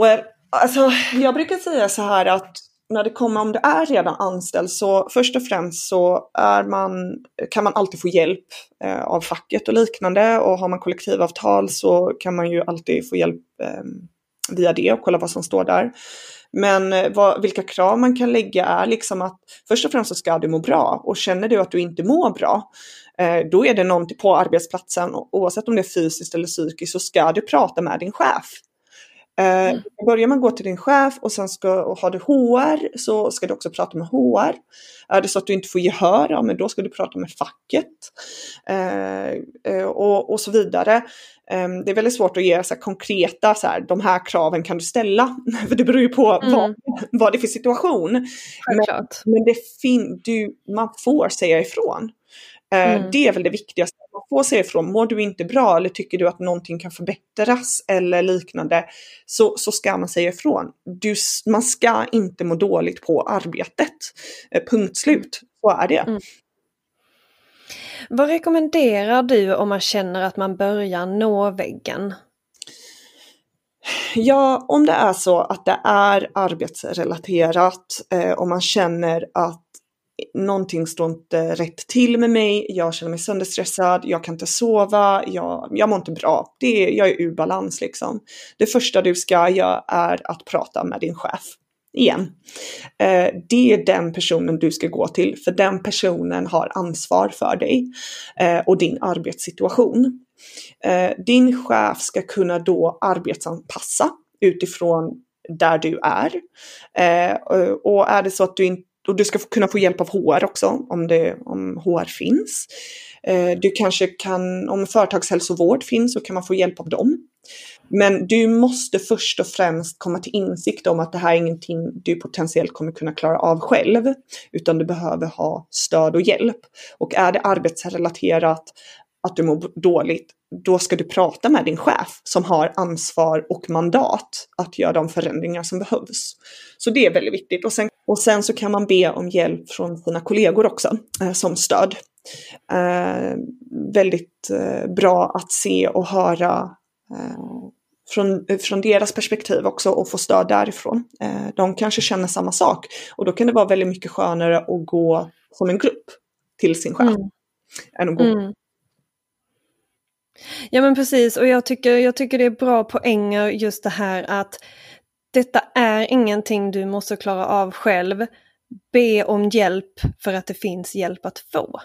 Well, alltså, jag brukar säga så här att när det kommer om det är redan anställd så först och främst så är man, kan man alltid få hjälp eh, av facket och liknande. Och har man kollektivavtal så kan man ju alltid få hjälp eh, via det och kolla vad som står där. Men eh, vad, vilka krav man kan lägga är liksom att först och främst så ska du må bra. Och känner du att du inte mår bra eh, då är det någonting på arbetsplatsen. Oavsett om det är fysiskt eller psykiskt så ska du prata med din chef. Eh, börjar man gå till din chef och sen ska, och har du HR så ska du också prata med HR. Är det så att du inte får gehör, ja men då ska du prata med facket. Eh, eh, och, och så vidare. Ehm, det är väldigt svårt att ge så här, konkreta, så här, de här kraven kan du ställa. [LAUGHS] För det beror ju på mm. vad, vad det är för situation. Men, men, det fin du, man får säga ifrån. Eh, mm. Det är väl det viktigaste. Man får säga ifrån, mår du inte bra eller tycker du att någonting kan förbättras eller liknande så, så ska man säga ifrån. Du, man ska inte må dåligt på arbetet. Eh, punkt slut. Så är det. Mm. Vad rekommenderar du om man känner att man börjar nå väggen? Ja, om det är så att det är arbetsrelaterat, eh, om man känner att någonting står inte rätt till med mig, jag känner mig sönderstressad, jag kan inte sova, jag, jag mår inte bra. Det är, jag är ur balans liksom. Det första du ska göra är att prata med din chef. Igen. Eh, det är den personen du ska gå till, för den personen har ansvar för dig eh, och din arbetssituation. Eh, din chef ska kunna då arbetsanpassa utifrån där du är. Eh, och är det så att du inte och du ska kunna få hjälp av HR också om, det, om HR finns. Eh, du kanske kan, om företagshälsovård finns så kan man få hjälp av dem. Men du måste först och främst komma till insikt om att det här är ingenting du potentiellt kommer kunna klara av själv, utan du behöver ha stöd och hjälp. Och är det arbetsrelaterat, att du mår dåligt, då ska du prata med din chef som har ansvar och mandat att göra de förändringar som behövs. Så det är väldigt viktigt. Och sen, och sen så kan man be om hjälp från sina kollegor också eh, som stöd. Eh, väldigt eh, bra att se och höra eh, från, från deras perspektiv också och få stöd därifrån. Eh, de kanske känner samma sak och då kan det vara väldigt mycket skönare att gå som en grupp till sin chef. Mm. Än att gå mm. Ja men precis och jag tycker, jag tycker det är bra poänger just det här att detta är ingenting du måste klara av själv. Be om hjälp för att det finns hjälp att få.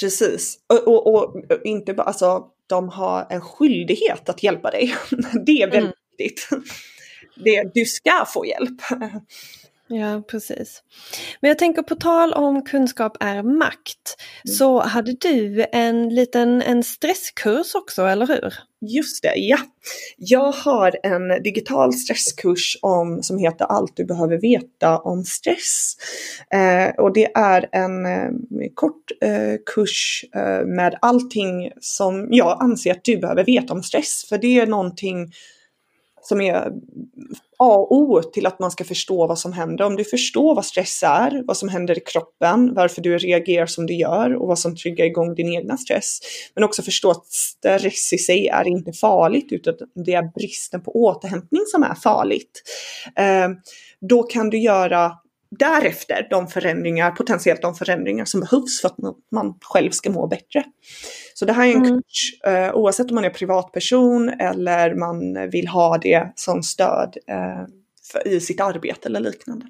Precis, och, och, och inte bara, alltså de har en skyldighet att hjälpa dig. [LAUGHS] Det är väldigt mm. viktigt. Det, du ska få hjälp. Ja, precis. Men jag tänker på tal om kunskap är makt, mm. så hade du en liten en stresskurs också, eller hur? Just det, ja. Jag har en digital stresskurs om, som heter Allt du behöver veta om stress. Eh, och det är en eh, kort eh, kurs eh, med allting som jag anser att du behöver veta om stress. För det är någonting som är A och O till att man ska förstå vad som händer. Om du förstår vad stress är, vad som händer i kroppen, varför du reagerar som du gör och vad som triggar igång din egna stress. Men också förstå att stress i sig är inte farligt utan det är bristen på återhämtning som är farligt. Eh, då kan du göra därefter de förändringar, potentiellt de förändringar som behövs för att man själv ska må bättre. Så det här är en mm. kurs, eh, oavsett om man är privatperson eller man vill ha det som stöd eh, för, i sitt arbete eller liknande.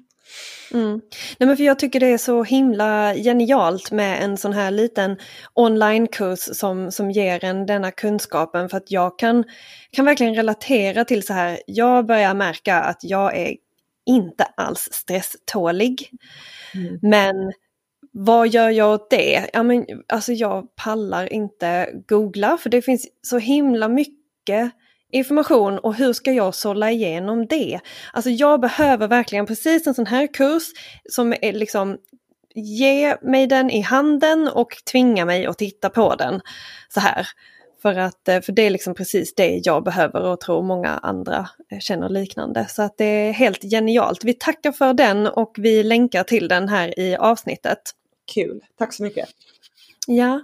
Mm. Nej, men för jag tycker det är så himla genialt med en sån här liten onlinekurs som, som ger en denna kunskapen för att jag kan, kan verkligen relatera till så här, jag börjar märka att jag är inte alls stresstålig. Mm. Men vad gör jag åt det? Ja, men, alltså jag pallar inte googla för det finns så himla mycket information och hur ska jag sålla igenom det? Alltså jag behöver verkligen precis en sån här kurs som är liksom ge mig den i handen och tvinga mig att titta på den så här. För, att, eh, för det är liksom precis det jag behöver och tror många andra eh, känner liknande. Så att det är helt genialt. Vi tackar för den och vi länkar till den här i avsnittet. Kul, tack så mycket. Ja.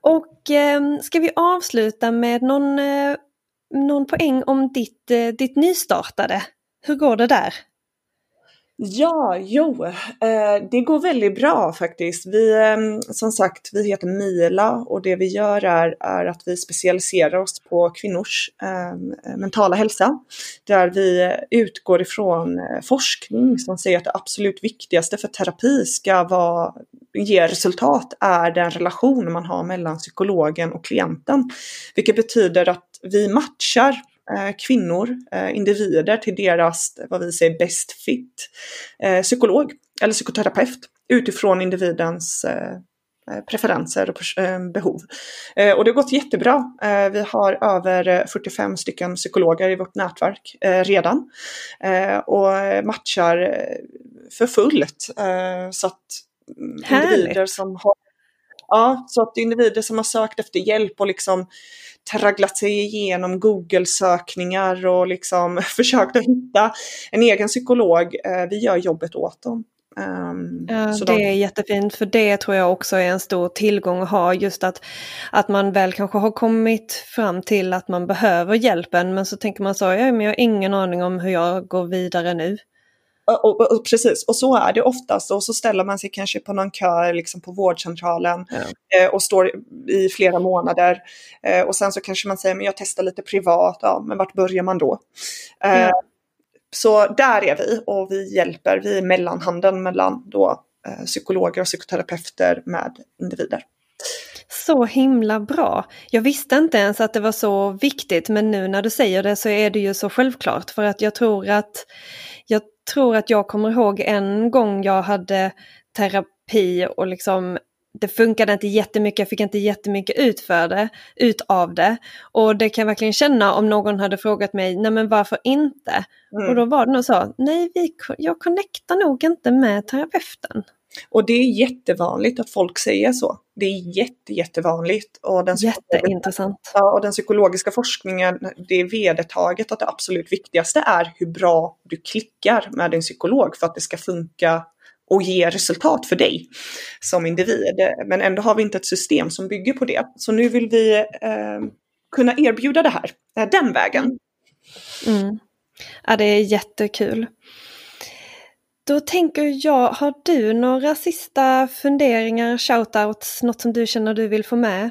Och eh, ska vi avsluta med någon, eh, någon poäng om ditt, eh, ditt nystartade? Hur går det där? Ja, jo, eh, det går väldigt bra faktiskt. Vi, ehm, som sagt, vi heter Mila och det vi gör är, är att vi specialiserar oss på kvinnors ehm, mentala hälsa. Där vi utgår ifrån eh, forskning som säger att det absolut viktigaste för terapi ska vara, ge resultat är den relation man har mellan psykologen och klienten. Vilket betyder att vi matchar kvinnor, eh, individer till deras, vad vi säger, best fit eh, psykolog eller psykoterapeut utifrån individens eh, preferenser och eh, behov. Eh, och det har gått jättebra. Vi har över 45 stycken psykologer i vårt nätverk redan och matchar för fullt. Så att Härligt. individer som har Ja, så att individer som har sökt efter hjälp och liksom tragglat sig igenom Google-sökningar och liksom [LAUGHS] försökt att hitta en egen psykolog, vi gör jobbet åt dem. Um, det de... är jättefint för det tror jag också är en stor tillgång att ha just att, att man väl kanske har kommit fram till att man behöver hjälpen men så tänker man så, ja, men jag har ingen aning om hur jag går vidare nu. Och, och, och, precis, och så är det oftast och så ställer man sig kanske på någon kö liksom på vårdcentralen ja. eh, och står i flera månader. Eh, och sen så kanske man säger, men jag testar lite privat, ja men vart börjar man då? Eh, ja. Så där är vi och vi hjälper, vi är mellanhanden mellan då psykologer och psykoterapeuter med individer. Så himla bra! Jag visste inte ens att det var så viktigt men nu när du säger det så är det ju så självklart för att jag tror att tror att jag kommer ihåg en gång jag hade terapi och liksom det funkade inte jättemycket, jag fick inte jättemycket ut, för det, ut av det. Och det kan jag verkligen känna om någon hade frågat mig, nej men varför inte? Mm. Och då var det nog så, nej vi, jag connectar nog inte med terapeuten. Och det är jättevanligt att folk säger så. Det är jätte, jättevanligt. Och den Jätteintressant. Ja, och den psykologiska forskningen, det är vedertaget att det absolut viktigaste är hur bra du klickar med din psykolog för att det ska funka och ge resultat för dig som individ. Men ändå har vi inte ett system som bygger på det. Så nu vill vi eh, kunna erbjuda det här, eh, den vägen. Mm. Ja, det är jättekul. Då tänker jag, har du några sista funderingar, shoutouts, något som du känner du vill få med?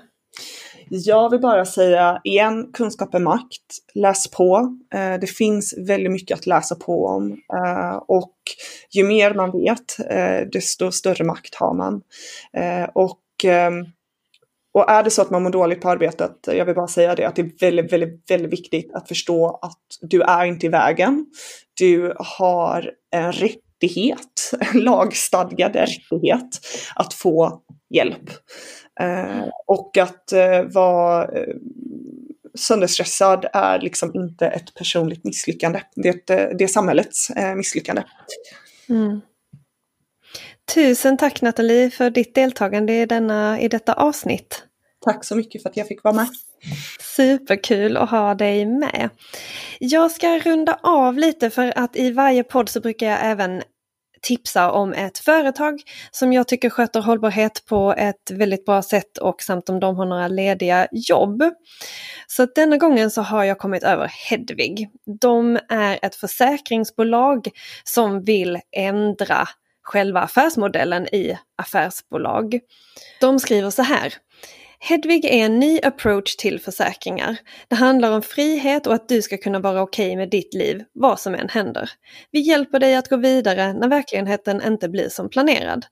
Jag vill bara säga igen, kunskap är makt. Läs på. Eh, det finns väldigt mycket att läsa på om. Eh, och ju mer man vet, eh, desto större makt har man. Och, ehm, och är det så att man mår dåligt på arbetet, jag vill bara säga det, att det är väldigt, väldigt, väldigt viktigt att förstå att du är inte i vägen. Du har en rätt rättighet, en [LAUGHS] lagstadgad rättighet att få hjälp. Eh, och att eh, vara eh, sönderstressad är liksom inte ett personligt misslyckande. Det är, ett, eh, det är samhällets eh, misslyckande. Mm. Tusen tack Nathalie för ditt deltagande i, denna, i detta avsnitt. Tack så mycket för att jag fick vara med. Superkul att ha dig med. Jag ska runda av lite för att i varje podd så brukar jag även tipsa om ett företag som jag tycker sköter hållbarhet på ett väldigt bra sätt och samt om de har några lediga jobb. Så denna gången så har jag kommit över Hedvig. De är ett försäkringsbolag som vill ändra själva affärsmodellen i affärsbolag. De skriver så här. Hedvig är en ny approach till försäkringar. Det handlar om frihet och att du ska kunna vara okej okay med ditt liv, vad som än händer. Vi hjälper dig att gå vidare när verkligheten inte blir som planerad.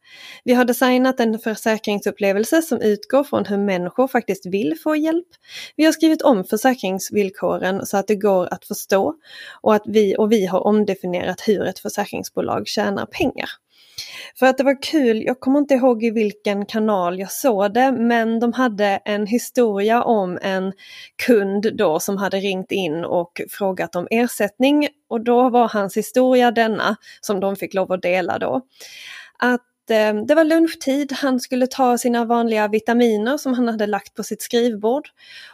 Vi har designat en försäkringsupplevelse som utgår från hur människor faktiskt vill få hjälp. Vi har skrivit om försäkringsvillkoren så att det går att förstå och, att vi, och vi har omdefinierat hur ett försäkringsbolag tjänar pengar. För att det var kul, jag kommer inte ihåg i vilken kanal jag såg det, men de hade en historia om en kund då som hade ringt in och frågat om ersättning och då var hans historia denna som de fick lov att dela då. Att eh, det var lunchtid, han skulle ta sina vanliga vitaminer som han hade lagt på sitt skrivbord.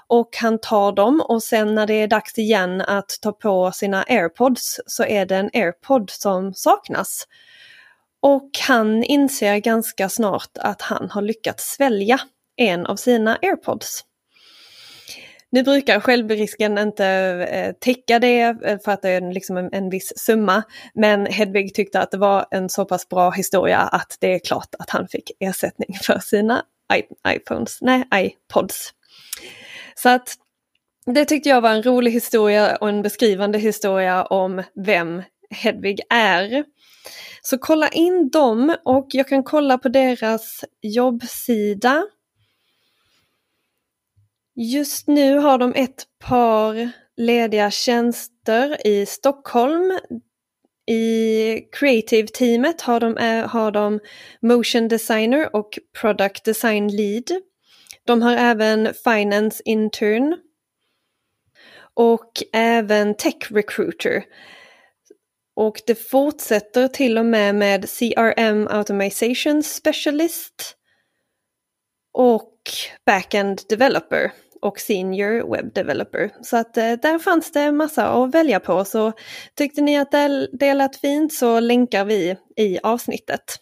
Och han tar dem och sen när det är dags igen att ta på sina airpods så är det en airpod som saknas. Och han inser ganska snart att han har lyckats svälja en av sina airpods. Nu brukar självrisken inte eh, täcka det eh, för att det är liksom en, en viss summa. Men Hedvig tyckte att det var en så pass bra historia att det är klart att han fick ersättning [LAUGHS] för sina iPhones, nej, iPods. Så att det tyckte jag var en rolig historia och en beskrivande historia om vem Hedvig är. Så kolla in dem och jag kan kolla på deras jobbsida. Just nu har de ett par lediga tjänster i Stockholm. I creative-teamet har de, eh, har de motion designer och product design lead. De har även finance intern och även tech recruiter. Och det fortsätter till och med med CRM automation specialist och backend developer och senior web developer. Så att eh, där fanns det massa att välja på. Så tyckte ni att det lät fint så länkar vi i avsnittet.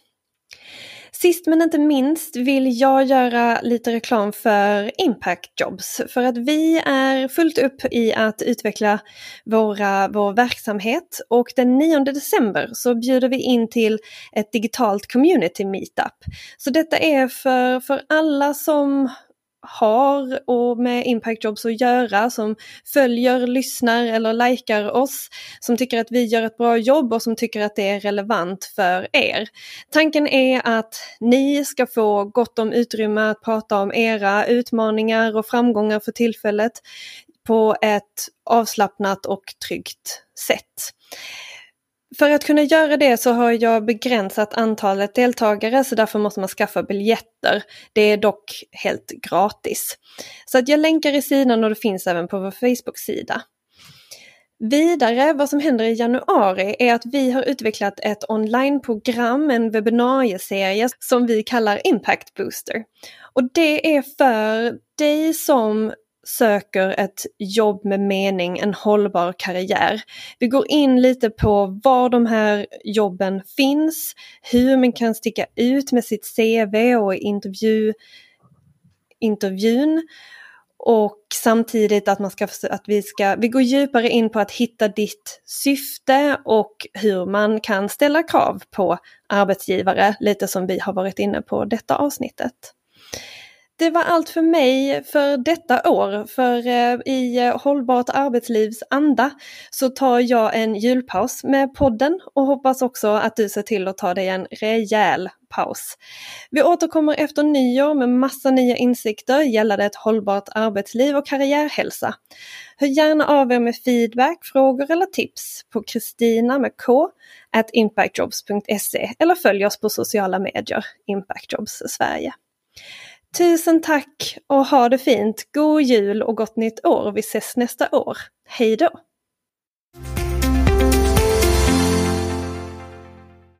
Sist men inte minst vill jag göra lite reklam för Impact Jobs för att vi är fullt upp i att utveckla våra, vår verksamhet och den 9 december så bjuder vi in till ett digitalt community meetup. Så detta är för, för alla som har och med Impact Jobs att göra, som följer, lyssnar eller likar oss, som tycker att vi gör ett bra jobb och som tycker att det är relevant för er. Tanken är att ni ska få gott om utrymme att prata om era utmaningar och framgångar för tillfället på ett avslappnat och tryggt sätt. För att kunna göra det så har jag begränsat antalet deltagare så därför måste man skaffa biljetter. Det är dock helt gratis. Så att jag länkar i sidan och det finns även på vår Facebook-sida. Vidare, vad som händer i januari är att vi har utvecklat ett onlineprogram, en webbinarieserie som vi kallar Impact Booster. Och det är för dig som söker ett jobb med mening, en hållbar karriär. Vi går in lite på var de här jobben finns, hur man kan sticka ut med sitt CV och intervju, intervjun och samtidigt att, man ska, att vi ska, vi går djupare in på att hitta ditt syfte och hur man kan ställa krav på arbetsgivare, lite som vi har varit inne på detta avsnittet. Det var allt för mig för detta år. För eh, i eh, Hållbart arbetslivs anda så tar jag en julpaus med podden och hoppas också att du ser till att ta dig en rejäl paus. Vi återkommer efter nyår med massa nya insikter gällande ett hållbart arbetsliv och karriärhälsa. Hör gärna av er med feedback, frågor eller tips på Kristina med K at impactjobs.se eller följ oss på sociala medier, Impactjobs Sverige. Tusen tack och ha det fint. God jul och gott nytt år. Vi ses nästa år. Hej då!